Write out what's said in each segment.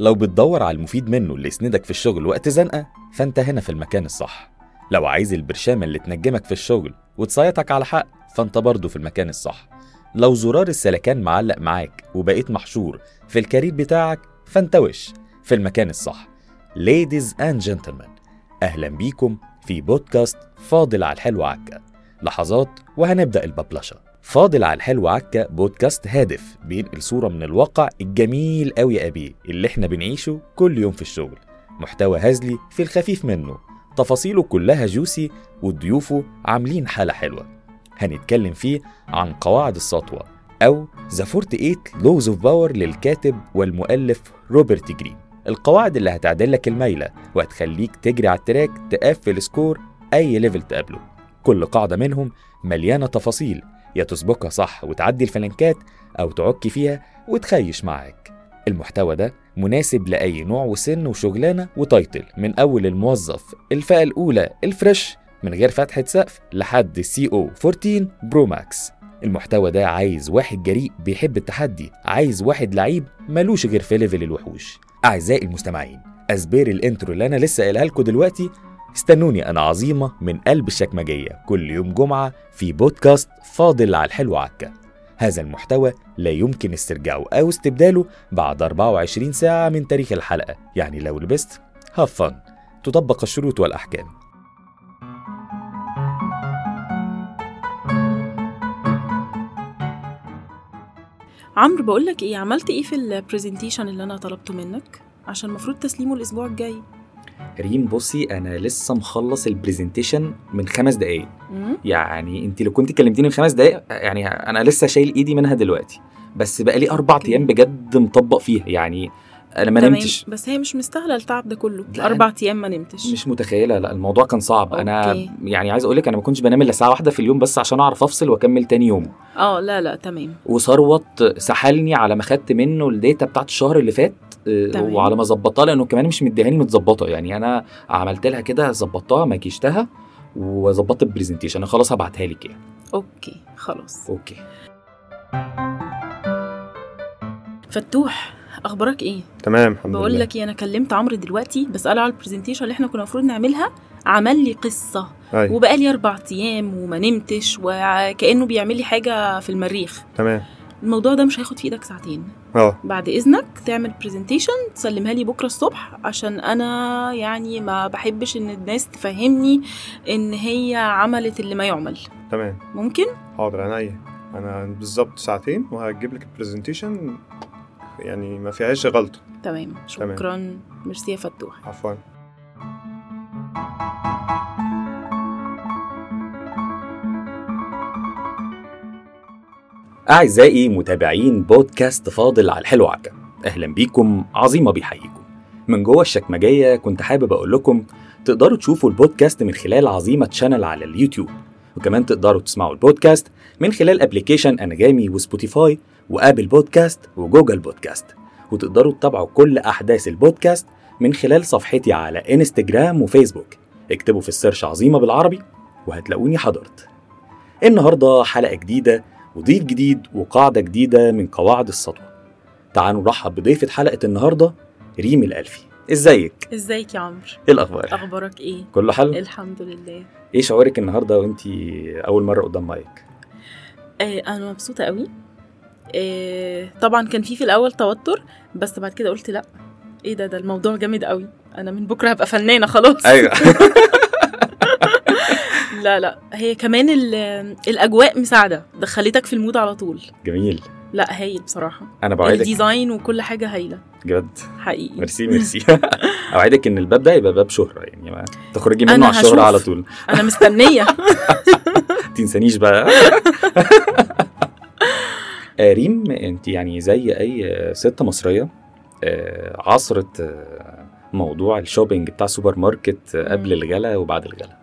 لو بتدور على المفيد منه اللي يسندك في الشغل وقت زنقة فانت هنا في المكان الصح. لو عايز البرشامة اللي تنجمك في الشغل وتصيطك على حق فانت برضه في المكان الصح. لو زرار السلكان معلق معاك وبقيت محشور في الكارير بتاعك فانت وش؟ في المكان الصح. Ladies and gentlemen أهلا بيكم في بودكاست فاضل على الحلو عكا. لحظات وهنبدأ الببلشة. فاضل على الحلو عكا بودكاست هادف بينقل صورة من الواقع الجميل قوي يا أبيه اللي إحنا بنعيشه كل يوم في الشغل. محتوى هزلي في الخفيف منه. تفاصيله كلها juicy وضيوفه عاملين حالة حلوة. هنتكلم فيه عن قواعد السطوة أو The 48 Laws of Power للكاتب والمؤلف روبرت جرين. القواعد اللي هتعدل لك الميلة وهتخليك تجري على ال track تقفل score أي level تقابله. كل قاعدة منهم مليانة تفاصيل يا تسبكها صح وتعدي الفلنكات أو تعك فيها وتخيش معاك. المحتوى ده مناسب لأي نوع وسن وشغلانة و title من أول الموظف الفئة الأولى ال fresh من غير فتحة سقف لحد ال CEO 14 Pro Max. المحتوى ده عايز واحد جريء بيحب التحدي عايز واحد لعيب ملوش غير في level الوحوش. أعزائي المستمعين أسبير ال intro اللي أنا لسه قايلها لكم دلوقتي استنوني أنا عظيمة من قلب الشكمجية كل يوم جمعة في بودكاست فاضل على الحلو عكا. هذا المحتوى لا يمكن استرجاعه أو استبداله بعد 24 ساعة من تاريخ الحلقة. يعني لو لبست have fun تطبق الشروط والأحكام. عمرو بقول لك إيه؟ عملت إيه في ال presentation اللي أنا طلبته منك؟ عشان المفروض تسليمه الأسبوع الجاي. ريم بصي أنا لسه مخلص ال presentation من خمس دقايق؟ يعني أنت لو كنت كلمتيني من خمس دقايق يعني أنا لسه شايل إيدي منها دلوقتي. بس بقى لي أربع. أيام بجد مطبق فيها. يعني أنا ما نمتش. بس هي مش مستاهلة التعب ده كله. أربع أيام ما نمتش. مش متخيلة. لا الموضوع كان صعب. أنا okay. يعني عايز أقول لك أنا ما كنتش بنام إلا ساعة واحدة في اليوم بس عشان أعرف أفصل وأكمل تاني يوم. آه لا لا تمام. وثروت سحلني على ما خدت منه ال data بتاعت الشهر اللي فات. تمام. وعلى ما ظبطها لأنه كمان مش مديهاني متظبطه يعني أنا عملت لها كده ظبطتها مكيشتها وظبطت ال presentation أنا خلاص هبعتها لك يعني. okay خلاص. okay. فتوح أخبارك إيه؟ تمام الحمد بقول لله. لك إيه أنا كلمت عمرو دلوقتي بساله على ال presentation اللي إحنا كنا المفروض نعملها عمل لي قصة. أيوة. وبقى لي أربع أيام وما نمتش وكأنه بيعمل لي حاجة في المريخ. تمام. الموضوع ده مش هياخد في إيدك ساعتين. آه. بعد إذنك تعمل presentation تسلمها لي بكرة الصبح عشان أنا يعني ما بحبش إن الناس تفهمني إن هي عملت اللي ما يعمل. تمام. ممكن؟ حاضر عينيا أنا بالظبط ساعتين وهجيب لك ال presentation يعني ما فيهاش غلطة. تمام. شكرا. ميرسي يا فتوح. عفوا. أعزائي متابعين بودكاست فاضل على الحلو عكا. أهلا بيكم عظيمة بيحييكم. من جوه الشكمجية كنت حابب أقول لكم تقدروا تشوفوا البودكاست من خلال عظيمة channel على اليوتيوب. وكمان تقدروا تسمعوا البودكاست من خلال application أنغامي وسبوتيفاي وآبل بودكاست وجوجل بودكاست. وتقدروا تتابعوا كل أحداث البودكاست من خلال صفحتي على إنستجرام وفيسبوك. اكتبوا في ال search عظيمة بالعربي وهتلاقوني حضرت. النهاردة حلقة جديدة وضيف جديد وقاعدة جديدة من قواعد السطوة. تعالوا نرحب بضيفة حلقة النهاردة ريم الألفي. إزيك؟ إزيك يا عمرو؟ إيه الأخبار؟ أخبارك إيه؟ كله حل؟ الحمد لله. إيه شعورك النهاردة وانت أول مرة قدام مايك؟ آه أنا مبسوطة قوي. آه طبعا كان في في الأول توتر بس بعد كده قلت لأ. إيه ده ده الموضوع جامد قوي. أنا من بكرة هبقى فنانة خلاص. أيوه. لا لا هي كمان ال- الأجواء مساعدة دخلتك في المود على طول. جميل. لا هايل بصراحة. أنا بوعدك ال design وكل حاجة هايلة. بجد؟ حقيقي. merci merci. أوعدك إن الباب ده يبقى باب شهرة يعني ما تخرجي منه على الشهرة هشوف. على طول. أنا مستنية. تنسانيش بقى. آه، ريم أنت يعني زي أي ست مصرية آه، عاصرت آه، موضوع ال shopping بتاع السوبر ماركت قبل. الغلا وبعد الغلا.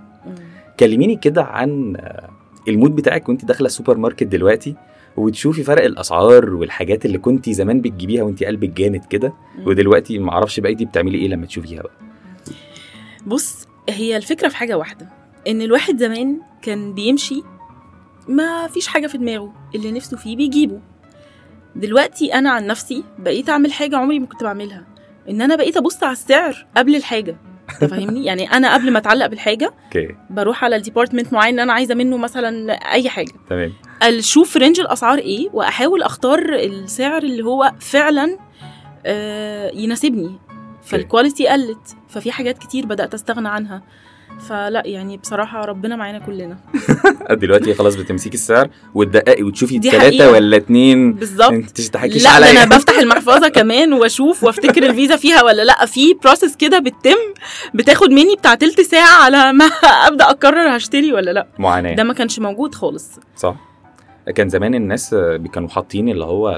كلميني كده عن ال mood بتاعك وانت داخلة السوبر ماركت دلوقتي وتشوفي فرق الأسعار والحاجات اللي كنتي زمان بتجيبيها وانت قلبك جامد كده. ودلوقتي ما أعرفش بقيتي بتعملي إيه لما تشوفيها بقى. بص هي الفكرة في حاجة واحدة إن الواحد زمان كان بيمشي ما فيش حاجة في دماغه اللي نفسه فيه بيجيبه. دلوقتي أنا عن نفسي بقيت أعمل حاجة عمري ما كنت بعملها إن أنا بقيت أبص على السعر قبل الحاجة. انت فاهمني يعني أنا قبل ما أتعلق بالحاجة okay. بروح على ال department معين ان أنا عايزة منه مثلا أي حاجة. تمام. أشوف range الأسعار إيه وأحاول أختار السعر اللي هو فعلا آه، يناسبني. فال quality قلت ففي حاجات كتير بدأت أستغنى عنها. فلا يعني بصراحة ربنا معانا كلنا. دلوقتي خلاص بتمسكي السعر وتدققي وتشوفي حقيقة. ولا اتنين. بالظبط. انت تضحكيش لا عليا. أنا بفتح المحفظة كمان وأشوف وأفتكر الفيزا فيها ولا لا. في process كده بتتم بتاخد مني بتاع تلت ساعة على ما أبدأ أقرر هشتري ولا لا. معاناة. ده ما كانش موجود خالص. صح. كان زمان الناس كانوا حاطين اللي هو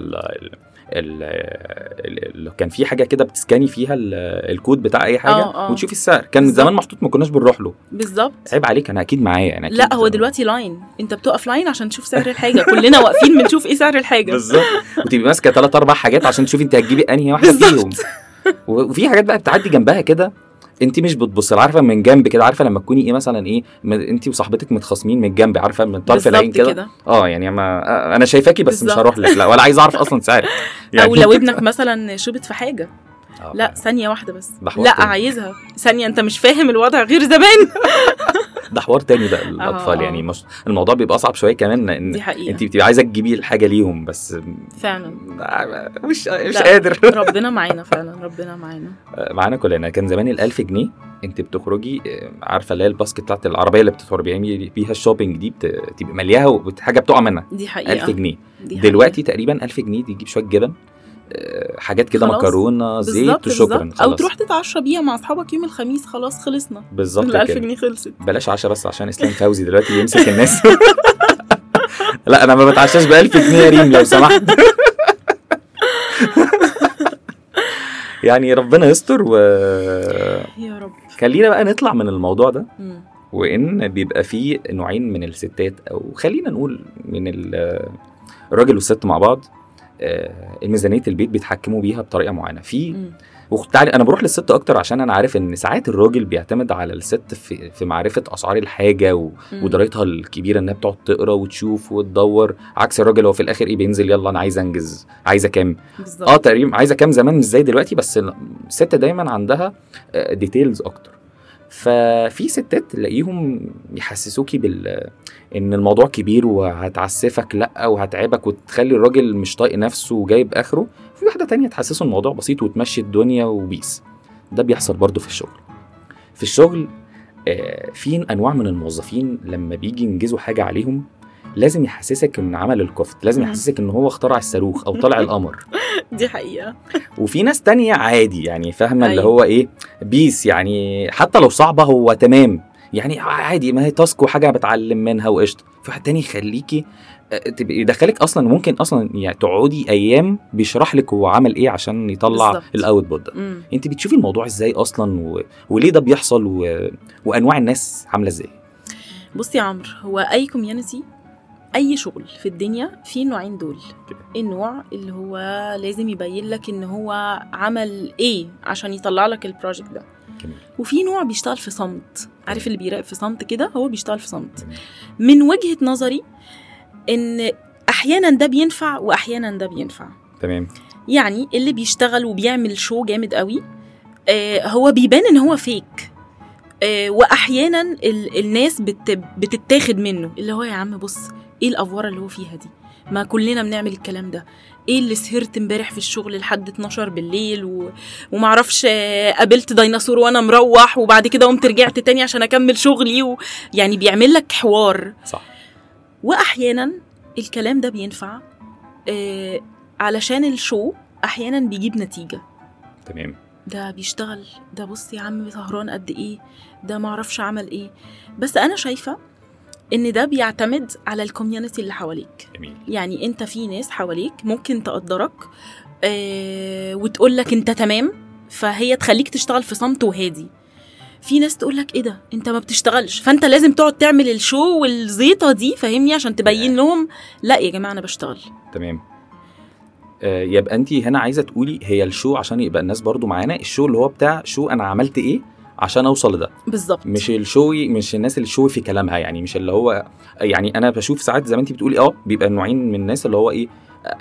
كان في حاجة كده بت scan ي فيها ال- الكود بتاع أي حاجة آه، آه. وتشوفي السعر. كان بالظبط. زمان محطوط ما كناش بنروح له. بالظبط. عيب عليك أنا أكيد معايا أنا أكيد لا هو دلوقتي line أنت بتقف line عشان تشوف سعر الحاجة. كلنا واقفين بنشوف إيه سعر الحاجة. بالظبط. وتبقي ماسكة ثلاث أربع حاجات عشان تشوفي أنت هتجيبي أنهي واحدة. فيهم. وفي حاجات بقى بتعدي جنبها كده. انت مش بتبصي عارفة من جنب كده عارفة لما تكوني إيه مثلا إيه انت وصاحبتك متخاصمين من الجنب عارفة من طرف العين كده؟ آه يعني ما أنا شايفاكي بس مش بالظبط. هروح لك لا ولا عايز أعرف أصلا سعرك. أو لو ابنك مثلا شبت في حاجة. آه. لا ثانية واحدة بس. لا تاني. عايزها. ثانية انت مش فاهم الوضع غير زمان. ده حوار تاني بقى الأطفال آه. يعني مش الموضوع بيبقى أصعب شوية كمان لأن دي حقيقة. أنت بتبقي عايزة تجيبي الحاجة ليهم بس فعلا. مش مش لا. قادر. ربنا معانا فعلا ربنا معانا. معانا كلنا. كان زمان ال 1000 جنيه أنت بتخرجي آه، عارفة اللي هي ال basket بتاعت العربية اللي بتخرجي بيها ال shopping دي بت- تبقي ملياها وحاجة بتقع منها. دي حقيقة. 1000 جنيه. دي حقيقة. دلوقتي تقريبا 1000 جنيه تجيب شوية جبن. آه، حاجات كده خلاص. مكرونة زيت وشكرا بالظبط أو خلاص. تروح تتعشى بيها مع أصحابك يوم الخميس خلاص خلصنا. بالظبط ال 1000 كده. جنيه خلصت. بلاش عشرة بس عشان إسلام فوزي دلوقتي يمسك الناس. لا أنا ما بتعشاش ب 1000 جنيه يا ريم لو سمحت. يعني ربنا يستر يا رب. وخلينا بقى نطلع من الموضوع ده. وإن بيبقى فيه نوعين من الستات أو خلينا نقول من ال- الراجل والست مع بعض. آه، الميزانية البيت بيتحكموا بيها بطريقة معينة. في. وتعالي أنا بروح للست أكتر عشان أنا عارف إن ساعات الراجل بيعتمد على الست في في معرفة أسعار الحاجة و... ودرايتها الكبيرة إنها بتقعد تقرأ وتشوف وتدور. عكس الراجل هو في الآخر إيه بينزل يلا أنا عايز أنجز. عايزة كام؟ آه تقريبا عايزة كام زمان مش زي دلوقتي بس الست دايما عندها ديتيلز أكتر. ففي ستات تلاقيهم يحسسوكي بال إن الموضوع كبير وهتعسفك لأ وهتعبك وتخلي الراجل مش طايق نفسه وجايب آخره. في واحدة تانية تحسسه الموضوع بسيط وتمشي الدنيا وبيس. ده بيحصل برضو في الشغل. في الشغل آه، في أنواع من الموظفين لما بيجي ينجزوا حاجة عليهم لازم يحسسك ان عمل الكفت لازم. يحسسك إن هو اخترع الصاروخ أو طلع القمر دي حقيقة وفي ناس تانية عادي يعني فاهمة اللي أيوة. هو إيه peace يعني حتى لو صعبة هو تمام يعني عادي ما هي task وحاجة بتعلم منها وقشطة في واحد تاني يخليكي آه، يدخلك أصلا ممكن أصلا يعني تقعدي أيام بيشرح لك هو عمل إيه عشان يطلع. ال output ده مم. أنت بتشوفي الموضوع إزاي أصلا و... وليه ده بيحصل و... وأنواع الناس عاملة إزاي بصي يا عمرو هو أي community أي شغل في الدنيا في نوعين دول. النوع اللي هو لازم يبين لك إن هو عمل إيه عشان يطلع لك ال project ده. جميل. وفي نوع بيشتغل في صمت. عارف اللي بيراقب في صمت كده؟ هو بيشتغل في صمت. من وجهة نظري إن أحيانا ده بينفع واحيانا ده بينفع. تمام. يعني اللي بيشتغل وبيعمل show جامد قوي آه هو بيبان إن هو فيك آه واحيانا ال- الناس بت بتتاخد منه. اللي هو يا عم بص إيه الافوره اللي هو فيها دي؟ ما كلنا بنعمل الكلام ده. إيه اللي سهرت امبارح في الشغل لحد 12 بالليل و... ومعرفش قابلت ديناصور وأنا مروح وبعد كده قمت رجعت تاني عشان أكمل شغلي و... يعني بيعمل لك حوار. صح. وأحيانا الكلام ده بينفع آه علشان ال show أحيانا بيجيب نتيجة. تمام. ده بيشتغل. ده بص يا عم سهران قد إيه؟ ده معرفش عمل إيه؟ بس أنا شايفة إن ده بيعتمد على ال community اللي حواليك. جميل. يعني أنت في ناس حواليك ممكن تقدرك آه وتقول لك أنت تمام فهي تخليك تشتغل في صمت وهادي. في ناس تقول لك إيه ده؟ أنت ما بتشتغلش. فأنت لازم تقعد تعمل ال show والزيطة دي فاهمني؟ عشان تبين لهم لا يا جماعة أنا بشتغل. تمام. آه، يبقى انت هنا عايزة تقولي هي ال show عشان يبقى الناس برضو معانا ال show اللي هو بتاع show أنا عملت إيه عشان اوصل لده بالظبط مش ال showy مش الناس اللي showy في كلامها يعني مش اللي هو يعني أنا بشوف ساعات زي ما انت بتقولي آه بيبقى نوعين من الناس اللي هو إيه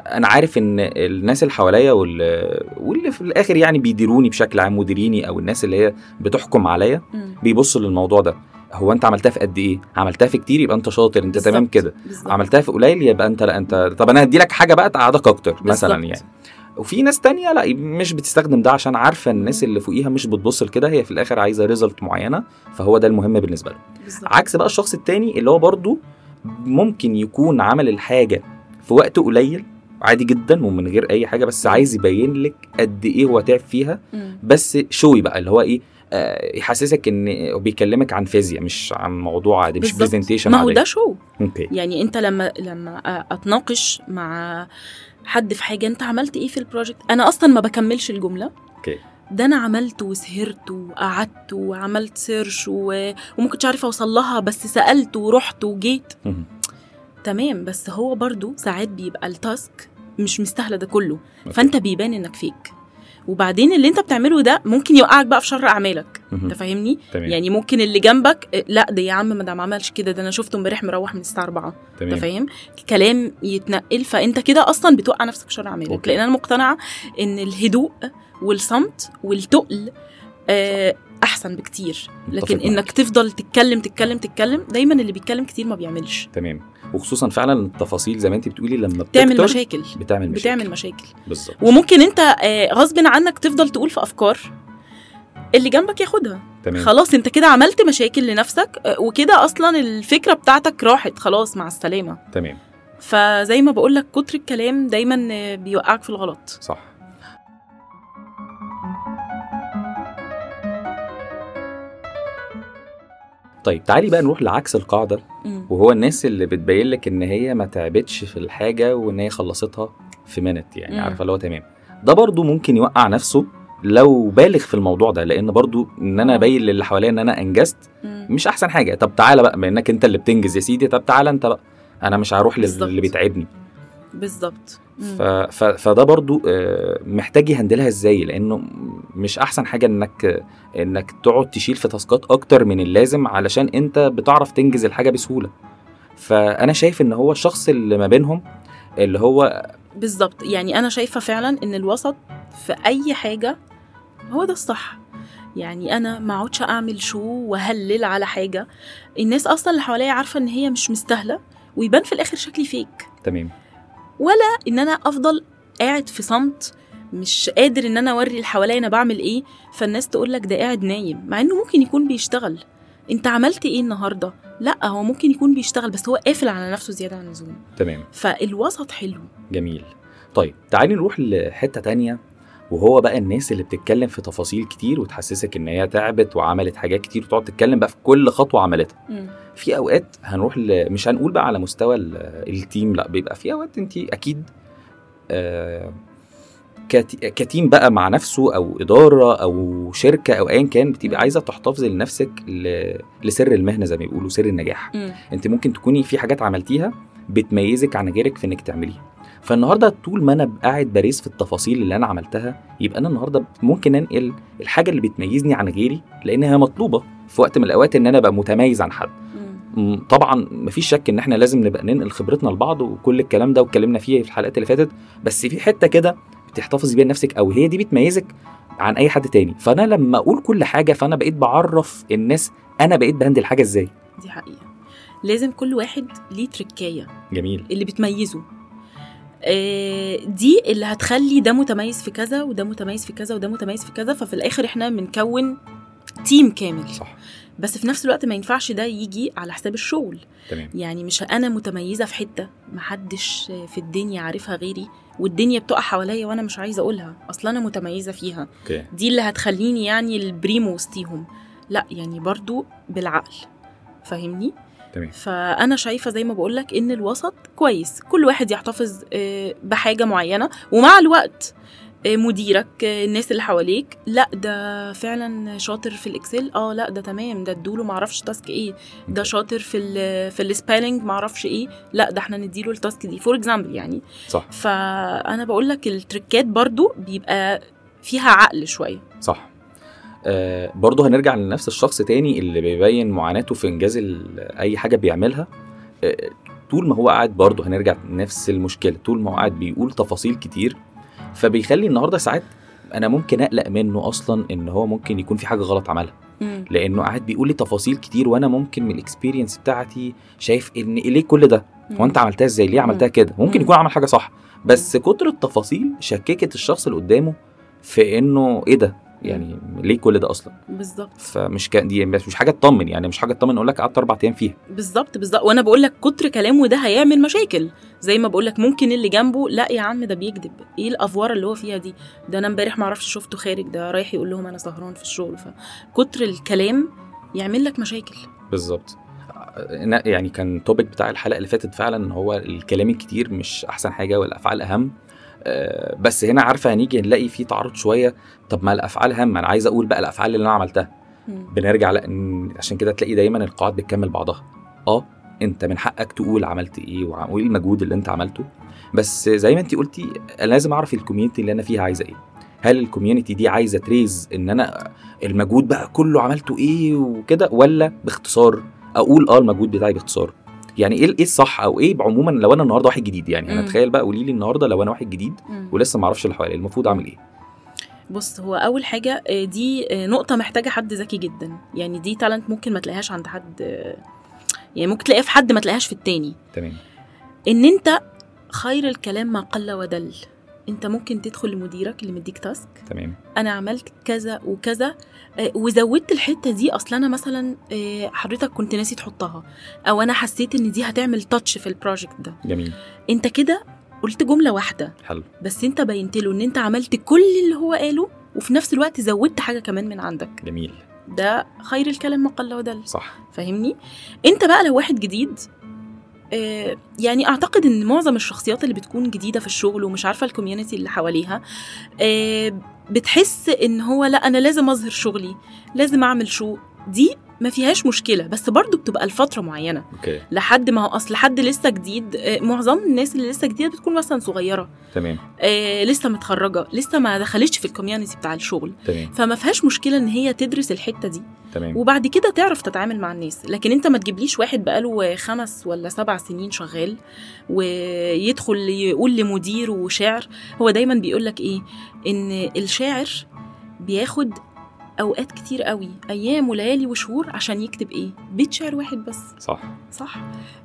أنا عارف إن الناس اللي حواليا وال- واللي في الآخر يعني بيديروني بشكل عام مديريني أو الناس اللي هي بتحكم عليا. بيبصوا للموضوع ده هو أنت عملتها في قد إيه عملتها في كتير يبقى أنت شاطر أنت تمام. كده. عملتها في قليل يبقى أنت لا أنت طب أنا هدي لك حاجة بقى تقعدك أكتر مثلا. يعني وفي ناس تانية لا مش بتستخدم ده عشان عارفة الناس اللي فوقيها مش بتبص لكده هي في الآخر عايزة ريزلت معينة فهو ده المهم بالنسبة لها بالظبط. عكس بقى الشخص التاني اللي هو برضو ممكن يكون عمل الحاجة في وقت قليل عادي جدا ومن غير أي حاجة بس عايز يبين لك قد إيه هو تعب فيها. بس showy بقى اللي هو إيه آه يحسسك إن بيكلمك عن فيزياء مش عن موضوع عادي مش. presentation ما هو ده show يعني أنت لما لما أتناقش مع حد في حاجة انت عملت إيه في ال project؟ أنا أصلا ما بكملش الجملة. okay. ده أنا عملت وسهرت وقعدت وعملت search و... وما كنتش عارفه اوصل لها بس سألت ورحت وجيت. تمام بس هو برضو ساعات بيبقى ال task مش مستاهلة ده كله. فانت بيبان انك فيك وبعدين اللي انت بتعمله ده ممكن يوقعك بقى في شر أعمالك. أنت فاهمني؟ يعني ممكن اللي جنبك لأ ده يا عم ما ده ما عملش كده ده أنا شفته امبارح مروح من الساعة 4 أنت فاهم؟ كلام يتنقل فأنت كده أصلا بتوقع نفسك في شر أعمالك. لأن أنا مقتنعة إن الهدوء والصمت والتقل أحسن بكتير. لكن. إنك تفضل تتكلم تتكلم تتكلم دايما اللي بيتكلم كتير ما بيعملش. تمام. وخصوصا فعلا التفاصيل زي ما أنت بتقولي لما تعمل بتكتر مشاكل. بتعمل مشاكل. بتعمل مشاكل. بالظبط. وممكن أنت آه، غصب عنك تفضل تقول في أفكار اللي جنبك ياخدها. تمام. خلاص أنت كده عملت مشاكل لنفسك آه، وكده أصلا الفكرة بتاعتك راحت. خلاص مع السلامة. تمام. فزي ما بقول لك كتر الكلام دايما آه، بيوقعك في الغلط. صح. طيب تعالي بقى نروح لعكس القاعدة. وهو الناس اللي بتبين لك إن هي ما تعبتش في الحاجة وإن هي خلصتها في منت يعني. عارفة اللي هو تمام ده برضو ممكن يوقع نفسه لو بالغ في الموضوع ده لأن برضو إن أنا آه. أبين للي حواليا إن أنا إنجزت. مش أحسن حاجة طب تعالى بقى بما إنك أنت اللي بتنجز يا سيدي طب تعالى أنت بقى أنا مش هروح. للي بيتعبني بالظبط. فده برضو آه، محتاج يهندلها إزاي؟ لأنه مش أحسن حاجة إنك إنك تقعد تشيل في تاسكات أكتر من اللازم علشان أنت بتعرف تنجز الحاجة بسهولة. فأنا شايف إن هو الشخص اللي ما بينهم اللي هو بالظبط يعني أنا شايفة فعلا إن الوسط في أي حاجة هو ده الصح. يعني أنا ما أقعدش أعمل شو وهلل على حاجة. الناس أصلا اللي حواليا عارفة إن هي مش مستاهلة ويبان في الآخر شكلي فيك تمام. إن أنا أفضل قاعد في صمت مش قادر إن أنا أوري اللي حواليا أنا بعمل إيه فالناس تقول لك ده قاعد نايم مع إنه ممكن يكون بيشتغل. أنت عملت إيه النهارده؟ لأ هو ممكن يكون بيشتغل بس هو قافل على نفسه زيادة عن اللزوم. تمام. فالوسط حلو. جميل. طيب تعالي نروح لحتة تانية. وهو بقى الناس اللي بتتكلم في تفاصيل كتير وتحسسك إن هي تعبت وعملت حاجات كتير وتقعد تتكلم بقى في كل خطوة عملتها مم. في أوقات هنروح ل... مش هنقول بقى على مستوى ال- ال team لا بيبقى في أوقات انت أكيد آه كت... ك team بقى مع نفسه أو إدارة أو شركة أو ايا كان بتبقى عايزة تحتفظي لنفسك ل... لسر المهنة زي ما بيقولوا سر النجاح مم. انت ممكن تكوني في حاجات عملتيها بتميزك عن غيرك في إنك تعمليها فالنهارده طول ما أنا قاعد بريس في التفاصيل اللي أنا عملتها يبقى أنا النهارده ممكن انقل الحاجة اللي بتميزني عن غيري لأنها مطلوبة في وقت من الأوقات إن أنا أبقى متميز عن حد. طبعا مفيش شك إن إحنا لازم نبقى ننقل خبرتنا لبعض وكل الكلام ده واتكلمنا فيه في الحلقات اللي فاتت بس في حتة كده بتحتفظي بيها لنفسك أو هي دي بتميزك عن أي حد تاني. فأنا لما أقول كل حاجة فأنا بقيت بعرف الناس أنا بقيت بهندل حاجة إزاي. دي حقيقة. لازم كل واحد ليه تركاية جميل. اللي بتميزه. دي اللي هتخلي ده متميز في كذا وده متميز في كذا وده متميز في كذا ففي الآخر إحنا بنكون team كامل. صح. بس في نفس الوقت ما ينفعش ده يجي على حساب الشغل. تمام. يعني مش أنا متميزة في حتة محدش في الدنيا عارفها غيري والدنيا بتقع حواليا وأنا مش عايزة أقولها. أصلا أنا متميزة فيها. okay. دي اللي هتخليني يعني البريمو وسطيهم. لأ يعني برضو بالعقل. فاهمني؟ تمام. فأنا شايفة زي ما بقولك إن الوسط كويس. كل واحد يحتفظ آه، بحاجة معينة. ومع الوقت آه، مديرك آه، الناس اللي حواليك لأ ده فعلا شاطر في الإكسل. آه لأ ده تمام. ده ادوله معرفش تاسك إيه. ده. شاطر في ال في السبيلنج معرفش إيه. لأ ده إحنا نديله التاسك دي. فور اكزامبل يعني. صح. فأنا بقول لك التريكات برضو بيبقى فيها عقل شوية. صح. آه برضه هنرجع لنفس الشخص تاني اللي بيبين معاناته في إنجاز أي حاجة بيعملها. آه طول ما هو قاعد برضه هنرجع لنفس المشكلة. طول ما هو قاعد بيقول تفاصيل كتير فبيخلي النهارده ساعات أنا ممكن أقلق منه أصلا إن هو ممكن يكون في حاجة غلط عملها. مم. لأنه قاعد بيقول لي تفاصيل كتير وأنا ممكن من الاكسبيرينس بتاعتي شايف إن ليه كل ده؟ هو أنت عملتها إزاي؟ ليه عملتها كده؟ ممكن مم. يكون عمل حاجة صح. بس كتر التفاصيل شككت الشخص اللي قدامه في إنه إيه ده؟ يعني ليه كل ده أصلا. بالظبط. فمش كان دي مش حاجة تطمن يعني مش حاجة تطمن أقول لك قعدت أربع أيام فيها. بالظبط بالظبط. وأنا بقول لك كتر كلامه ده هيعمل مشاكل. زي ما بقول لك ممكن اللي جنبه لا يا عم ده بيكذب. إيه الافوار اللي هو فيها دي؟ ده أنا امبارح ما أعرفش شفته خارج ده رايح يقول لهم أنا سهران في الشغل. فكتر الكلام يعمل لك مشاكل. بالظبط. يعني كان توبيك بتاع الحلقة اللي فاتت فعلا ان هو الكلام الكتير مش أحسن حاجة والأفعال أهم. بس هنا عارفة هنيجي نلاقي فيه تعارض شوية. طب ما الأفعال اهم أنا عايز أقول بقى الأفعال اللي أنا عملتها. بنرجع لا إن- عشان كده تلاقي دايما القواعد بتكمل بعضها. آه أنت من حقك تقول عملت إيه وإيه المجهود اللي أنت عملته. بس زي ما انت قلتي أنا لازم أعرف ال community اللي أنا فيها عايزة إيه. هل ال community دي عايزة raise إن أنا المجهود بقى كله عملته إيه وكده ولا باختصار أقول آه المجهود بتاعي باختصار؟ يعني إيه إيه الصح أو إيه عموما لو أنا النهارده واحد جديد يعني؟ أنا. تخيل بقى قولي لي النهارده لو أنا واحد جديد. ولسه ما أعرفش اللي حواليا المفروض أعمل إيه؟ بص هو أول حاجة آه، دي آه، نقطة محتاجة حد ذكي جدا. يعني دي talent ممكن ما تلاقيهاش عند حد آه، يعني ممكن تلاقيها في حد ما تلاقيهاش في التاني. تمام. إن أنت خير الكلام ما قل ودل. انت ممكن تدخل لمديرك اللي مديك task تمام. أنا عملت كذا وكذا آه، وزودت الحتة دي. اصل أنا مثلا آه، حضرتك كنت ناسي تحطها أو أنا حسيت ان دي هتعمل touch في ال project ده. جميل. انت كده قلت جملة واحدة. حلو. بس انت بينت له ان انت عملت كل اللي هو قاله وفي نفس الوقت زودت حاجة كمان من عندك. جميل. ده خير الكلام ما قل ودل صح. فاهمني؟ انت بقى لو واحد جديد يعني أعتقد إن معظم الشخصيات اللي بتكون جديدة في الشغل ومش عارفة ال community اللي حواليها آه، بتحس إن هو لأ أنا لازم أظهر شغلي لازم أعمل show. دي ما فيهاش مشكلة بس برضو بتبقى لفترة معينة. okay. لحد ما هو أصل حد لسه جديد آه، معظم الناس اللي لسه جديدة بتكون مثلا صغيرة. تمام. آه، لسه متخرجة لسه ما دخلتش في ال community بتاع الشغل. تمام. فما فيهاش مشكلة إن هي تدرس الحتة دي. تمام. وبعد كده تعرف تتعامل مع الناس. لكن أنت ما تجيبليش واحد بقاله خمس ولا سبع سنين شغال ويدخل يقول لمدير وشعر هو دايما بيقولك إيه؟ إن الشاعر بياخد أوقات كتير قوي أيام وليالي وشهور عشان يكتب إيه؟ بيت شعر واحد بس. صح. صح؟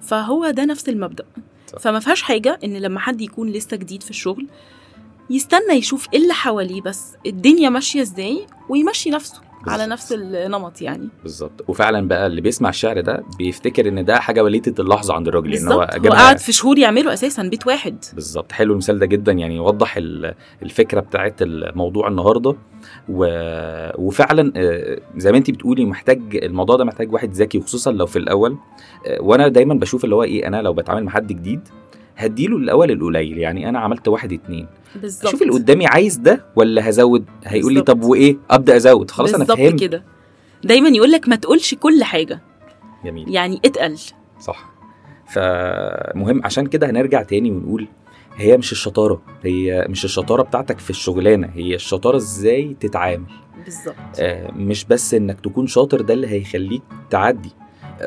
فهو ده نفس المبدأ. صح. فما فيهاش حاجة إن لما حد يكون لسه جديد في الشغل يستنى يشوف إيه اللي حواليه بس الدنيا ماشية إزاي ويمشي نفسه. على. نفس النمط يعني. بالظبط. وفعلا بقى اللي بيسمع الشعر ده بيفتكر إن ده حاجة وليدة اللحظة عند الراجل إن هو هو قعد في شهور يعملوا أساسا بيت واحد. بالظبط. حلو المثال ده جدا يعني يوضح ال- الفكرة بتاعت الموضوع النهارده. و... وفعلا آه، زي ما انت بتقولي محتاج الموضوع ده محتاج واحد ذكي وخصوصا لو في الأول. آه، وأنا دايما بشوف اللي هو إيه أنا لو بتعامل مع حد جديد هديله الأول القليل يعني أنا عملت واحد اتنين. بالظبط. أشوف اللي قدامي عايز ده ولا هزود؟ هيقول لي. طب وإيه؟ أبدأ أزود. خلاص أنا فهمت. كده. دايما يقول لك ما تقولش كل حاجة. جميل. يعني اتقل. صح. فمهم عشان كده هنرجع تاني ونقول هي مش الشطارة. هي مش الشطارة بتاعتك في الشغلانة. هي الشطارة إزاي تتعامل. بالظبط. آه، مش بس إنك تكون شاطر ده اللي هيخليك تعدي.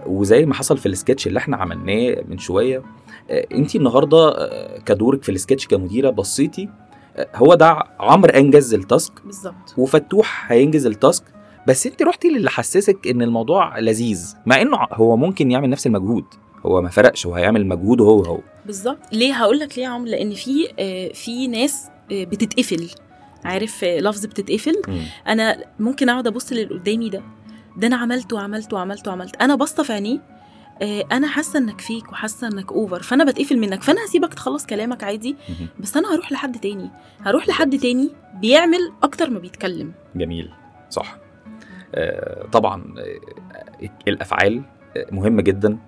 وزي ما حصل في السكتش اللي إحنا عملناه من شوية انت النهارده آه، كدورك في السكتش كمديرة بصيتي آه، هو ده عمرو انجز ال task بالظبط. وفتوح هينجز ال task بس انت رحتي للي حسسك ان الموضوع لذيذ مع انه هو ممكن يعمل نفس المجهود هو ما فرقش هو هيعمل مجهوده هو هو. بالظبط. ليه هقول لك ليه يا عمرو؟ لأن في آه، في ناس آه، بتتقفل عارف آه، لفظ بتتقفل؟ أنا ممكن أقعد أبص للي قدامي ده ده أنا عملت وعملت وعملت وعملت. أنا باصه في عينيه آه، أنا حاسه انك فيك وحاسه انك اوفر فانا بتقفل منك. فانا هسيبك تخلص كلامك عادي. بس أنا هروح لحد تاني. هروح لحد تاني بيعمل أكتر ما بيتكلم. جميل. صح. آه، طبعا آه، الأفعال مهمة جدا.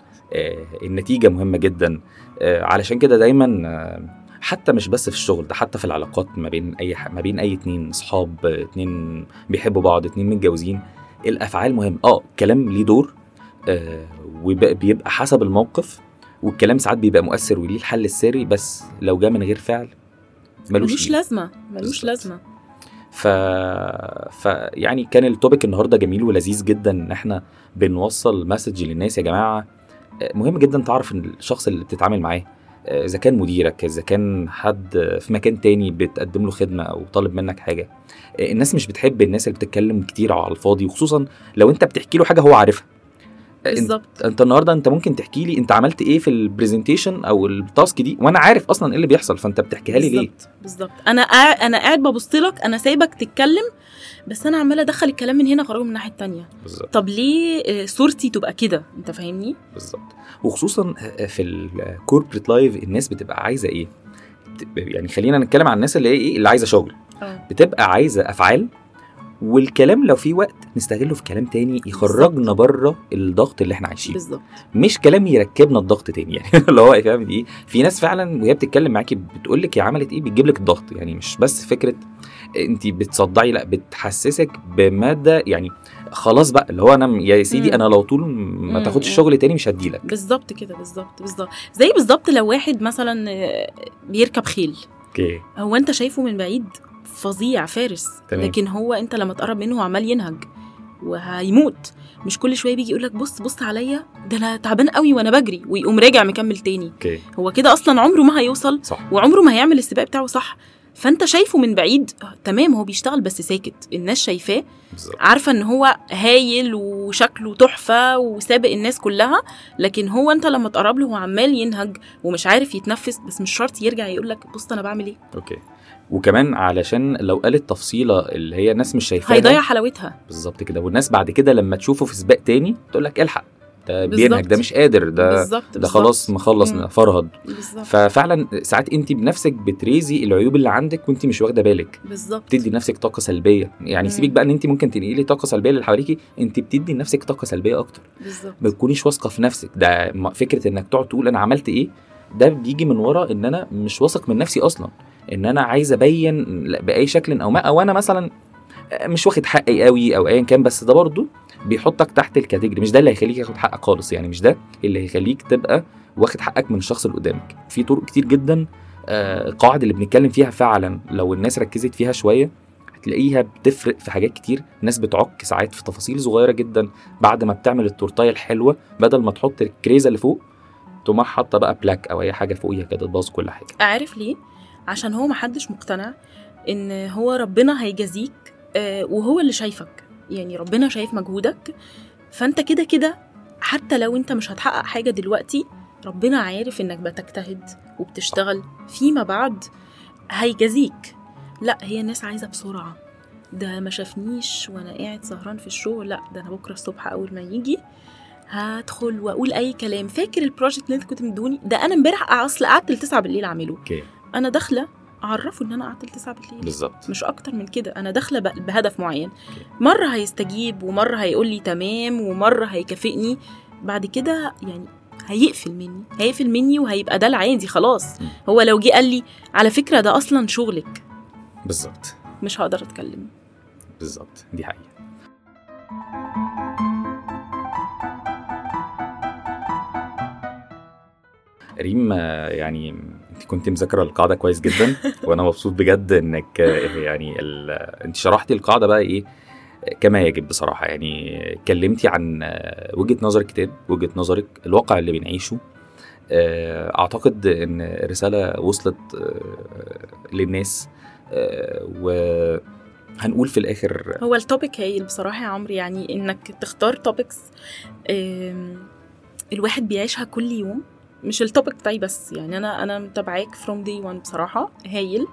النتيجة مهمة جدا. علشان كده دايما حتى مش بس في الشغل ده حتى في العلاقات ما بين أي ما بين أي اتنين اصحاب اتنين بيحبوا بعض اتنين متجوزين الأفعال مهم آه الكلام ليه دور آه، وبيبقى حسب الموقف والكلام ساعات بيبقى مؤثر وليه الحل السري بس لو جه من غير فعل ملوش ملوش. لازمة ملوش. لازمة ف... ف يعني كان ال topic النهارده جميل ولذيذ جدا إن إحنا بنوصل message للناس يا جماعة آه، مهم جدا تعرف الشخص اللي بتتعامل معاه إذا كان مديرك إذا كان حد في مكان تاني بتقدم له خدمة أو طالب منك حاجة آه، الناس مش بتحب الناس اللي بتتكلم كتير على الفاضي وخصوصا لو أنت بتحكي له حاجة هو عارفها. آه، بالظبط. أنت النهارده أنت ممكن تحكي لي أنت عملت إيه في ال presentation أو ال task دي وأنا عارف أصلا إيه اللي بيحصل فأنت بتحكيها لي ليه؟ بالظبط بالظبط. أنا قاعد أنا قاعد ببص لك أنا سايبك تتكلم بس أنا عمالة أدخل الكلام من هنا اخرجه من الناحية التانية. طب ليه آه، صورتي تبقى كده؟ أنت فاهمني؟ بالظبط. وخصوصا في ال corporate life الناس بتبقى عايزة إيه؟ يعني خلينا نتكلم عن الناس اللي هي إيه؟ اللي عايزة شغل. آه. بتبقى عايزة أفعال والكلام لو في وقت نستغله في كلام تاني يخرجنا بره الضغط اللي إحنا عايشينه. بالظبط. مش كلام يركبنا الضغط تاني يعني اللي هو فاهم دي؟ إيه في ناس فعلا وهي بتتكلم معاكي بتقول لك هي عملت إيه؟ بتجيب لك الضغط. يعني مش بس فكرة انت بتصدعي لا بتحسسك بمدى يعني خلاص بقى اللي هو أنا يا سيدي مم. أنا لو طول ما. تاخدش. الشغل تاني مش هديلك بالظبط كده بالظبط بالظبط. زي بالظبط لو واحد مثلا آه، بيركب خيل. okay. هو انت شايفه من بعيد فظيع فارس. تمام. لكن هو انت لما تقرب منه عمال ينهج وهيموت. مش كل شوية بيجي يقول لك بص بص عليا ده أنا تعبان قوي وأنا بجري ويقوم راجع مكمل تاني. أوكي. هو كده أصلا عمره ما هيوصل صح. وعمره ما هيعمل السباق بتاعه صح. فانت شايفه من بعيد تمام هو بيشتغل بس ساكت الناس شايفاه عارفة إن هو هايل وشكله تحفة وسابق الناس كلها لكن هو أنت لما تقرب له هو عمال ينهج ومش عارف يتنفس بس مش شرط يرجع يقول لك بص أنا بعمل إيه. okay. وكمان علشان لو قالت تفصيلة اللي هي الناس مش شايفاها هيضيع حلاوتها. بالظبط كده. والناس بعد كده لما تشوفه في سباق تاني تقول لك الحق. ده بينهج. ده مش قادر ده بالظبط ده بالظبط. خلاص مخلص. فرهد. ففعلا ساعات انت بنفسك بت raise ي العيوب اللي عندك وانت مش واخدة بالك. بالظبط. بتدي لنفسك طاقة سلبية. يعني مم. سيبك بقى ان انت ممكن تنقلي طاقة سلبية للي حواليكي انت بتدي لنفسك طاقة سلبية أكتر. بالظبط. ما تكونيش واثقة في نفسك. ده فكرة إنك تقعد تقول أنا عملت إيه ده بيجي من ورا إن أنا مش واثق من نفسي أصلا. إن أنا عايز أبين بأي شكل أو ما أو أنا مثلا مش واخد حقي قوي أو ايا كان بس ده برضه بيحطك تحت الكاتيجوري مش ده اللي هيخليك ياخد حقك خالص يعني مش ده اللي هيخليك تبقى واخد حقك من الشخص اللي قدامك. في طرق كتير جدا آه، القواعد اللي بنتكلم فيها فعلا لو الناس ركزت فيها شوية هتلاقيها بتفرق في حاجات كتير. الناس بتعك ساعات في تفاصيل صغيرة جدا بعد ما بتعمل التورتايه الحلوة بدل ما تحط الكريزة اللي فوق تقوم حاطة بقى بلاك أو أي حاجة فوقيها كده تبوظ كل حاجة. عارف ليه؟ عشان هو محدش مقتنع إن هو ربنا هيجازيك وهو اللي شايفك. يعني ربنا شايف مجهودك. فأنت كده كده حتى لو أنت مش هتحقق حاجة دلوقتي ربنا عارف إنك بتجتهد وبتشتغل فيما بعد هيجازيك. لا هي الناس عايزة بسرعة. ده ما شافنيش وأنا قاعد سهران في الشغل. لا ده أنا بكرة الصبح أول ما يجي هدخل وأقول أي كلام. فاكر ال project اللي أنت كنت مدوني ده أنا امبارح أصل قعدت لتسعة بالليل أعمله. okay. أنا داخلة أعرفه إن أنا قعدت لتسعة بالليل. بالظبط. مش أكتر من كده. أنا داخلة بهدف معين. مرة هيستجيب ومرة هيقول لي تمام ومرة هيكافئني. بعد كده يعني هيقفل مني. هيقفل مني وهيبقى ده العادي خلاص. هو لو جه قال لي على فكرة ده أصلا شغلك. بالظبط. مش هقدر أتكلم. بالظبط. دي حقيقة. ريم يعني انت كنت مذاكرة القاعدة كويس جدا وأنا مبسوط بجد إنك يعني ال... أنت شرحتي القاعدة بقى إيه كما يجب بصراحة. يعني اتكلمتي عن وجهة نظر الكتاب وجهة نظرك الواقع اللي بنعيشه. آه، أعتقد إن الرساله وصلت آه، للناس. آه، وهنقول في الآخر هو ال topic هايل بصراحة يا عمرو يعني إنك تختار topics الواحد بيعيشها كل يوم. مش ال topic بتاعي بس. يعني أنا أنا متابعاك from day 1 بصراحة. هايل.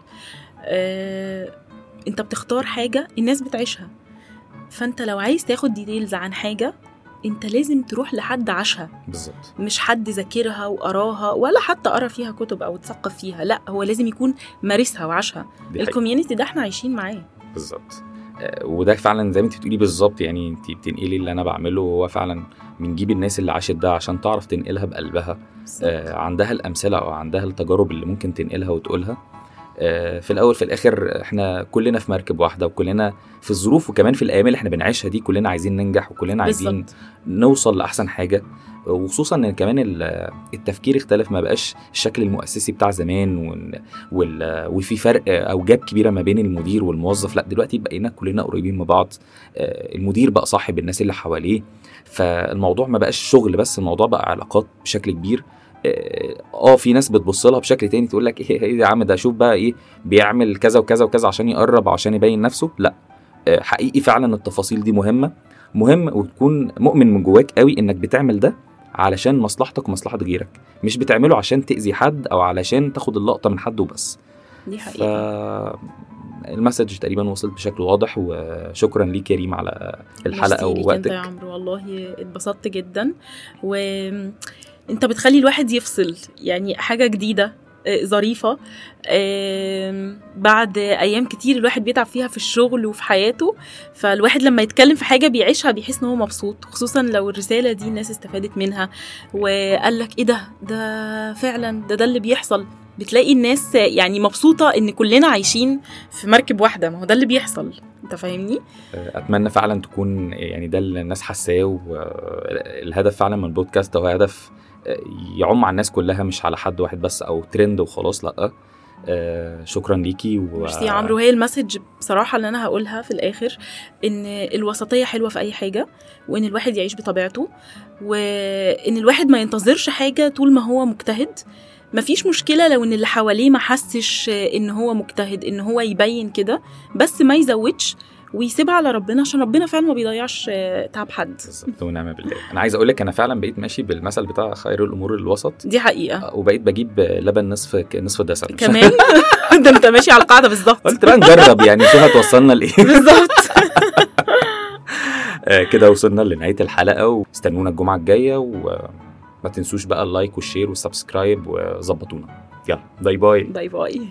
آه، أنت بتختار حاجة الناس بتعيشها. فأنت لو عايز تاخد details عن حاجة أنت لازم تروح لحد عاشها. بالظبط. مش حد ذاكرها وقراها ولا حتى قرأ فيها كتب أو اتثقف فيها. لأ هو لازم يكون مارسها وعاشها. الكوميونتي ده إحنا عايشين معاه. بالظبط. وده فعلا زي ما انت بتقولي بالظبط يعني انت بتنقلي اللي أنا بعمله هو فعلا بنجيب الناس اللي عاشت ده عشان تعرف تنقلها بقلبها. آه، عندها الأمثلة أو عندها التجارب اللي ممكن تنقلها وتقولها. في الأول في الآخر إحنا كلنا في مركب واحدة وكلنا في الظروف وكمان في الأيام اللي إحنا بنعيشها دي كلنا عايزين ننجح وكلنا عايزين بالظبط. نوصل لأحسن حاجة. وخصوصا إن كمان ال- التفكير اختلف ما بقاش الشكل المؤسسي بتاع زمان وال- وفي فرق أو جاب كبيرة ما بين المدير والموظف. لأ دلوقتي بقينا كلنا قريبين من بعض. آه، المدير بقى صاحب الناس اللي حواليه. فالموضوع ما بقاش شغل بس الموضوع بقى علاقات بشكل كبير. آه آه، في ناس بتبص لها بشكل تاني تقول لك إيه إيه يا عم ده شوف بقى إيه بيعمل كذا وكذا وكذا عشان يقرب عشان يبين نفسه. لا آه، حقيقي فعلا التفاصيل دي مهمة مهم وتكون مؤمن من جواك قوي إنك بتعمل ده علشان مصلحتك ومصلحة غيرك مش بتعمله عشان تأذي حد أو علشان تاخد اللقطة من حد وبس. دي ف حقيقة المسج تقريبا وصلت بشكل واضح وشكرا ليك يا ريم على الحلقة ميرسي ليك انت يا ووقتك. عمرو والله اتبسطت جدا. و انت بتخلي الواحد يفصل. يعني حاجة جديدة آه، ظريفة. بعد أيام كتير الواحد بيتعب فيها في الشغل وفي حياته فالواحد لما يتكلم في حاجة بيعيشها بيحس إن هو مبسوط خصوصا لو الرسالة دي الناس استفادت منها وقال لك إيه ده؟ ده فعلا ده ده اللي بيحصل. بتلاقي الناس يعني مبسوطة إن كلنا عايشين في مركب واحدة. ما هو ده اللي بيحصل. أنت فاهمني؟ أتمنى فعلا تكون يعني ده اللي الناس حاساه والهدف فعلا من البودكاست هو هدف يعم على الناس كلها مش على حد واحد بس أو ترند وخلاص لأ. آه، شكرا ليكي و... يا عمرو هي المسج بصراحة اللي أنا هقولها في الآخر إن الوسطية حلوة في أي حاجة وإن الواحد يعيش بطبيعته وإن الواحد ما ينتظرش حاجة طول ما هو مجتهد. مفيش مشكلة لو إن اللي حواليه ما حسش إن هو مجتهد إن هو يبين كده بس ما يزودش. ويسيبها على ربنا عشان ربنا فعلا ما بيضيعش تعب حد. بالظبط ونعم بالله. أنا عايز أقول لك أنا فعلا بقيت ماشي بالمثل بتاع خير الأمور الوسط. دي حقيقة. وبقيت بجيب لبن نصف نصف دسم. كمان؟ ده أنت ماشي على القاعدة بالظبط. قلت بقى نجرب يعني شوف هتوصلنا لإيه. بالظبط. آه، كده وصلنا لنهاية الحلقة واستنونا الجمعة الجاية وما تنسوش بقى ال like وال share وال subscribe وظبطونا. يلا باي باي. باي باي.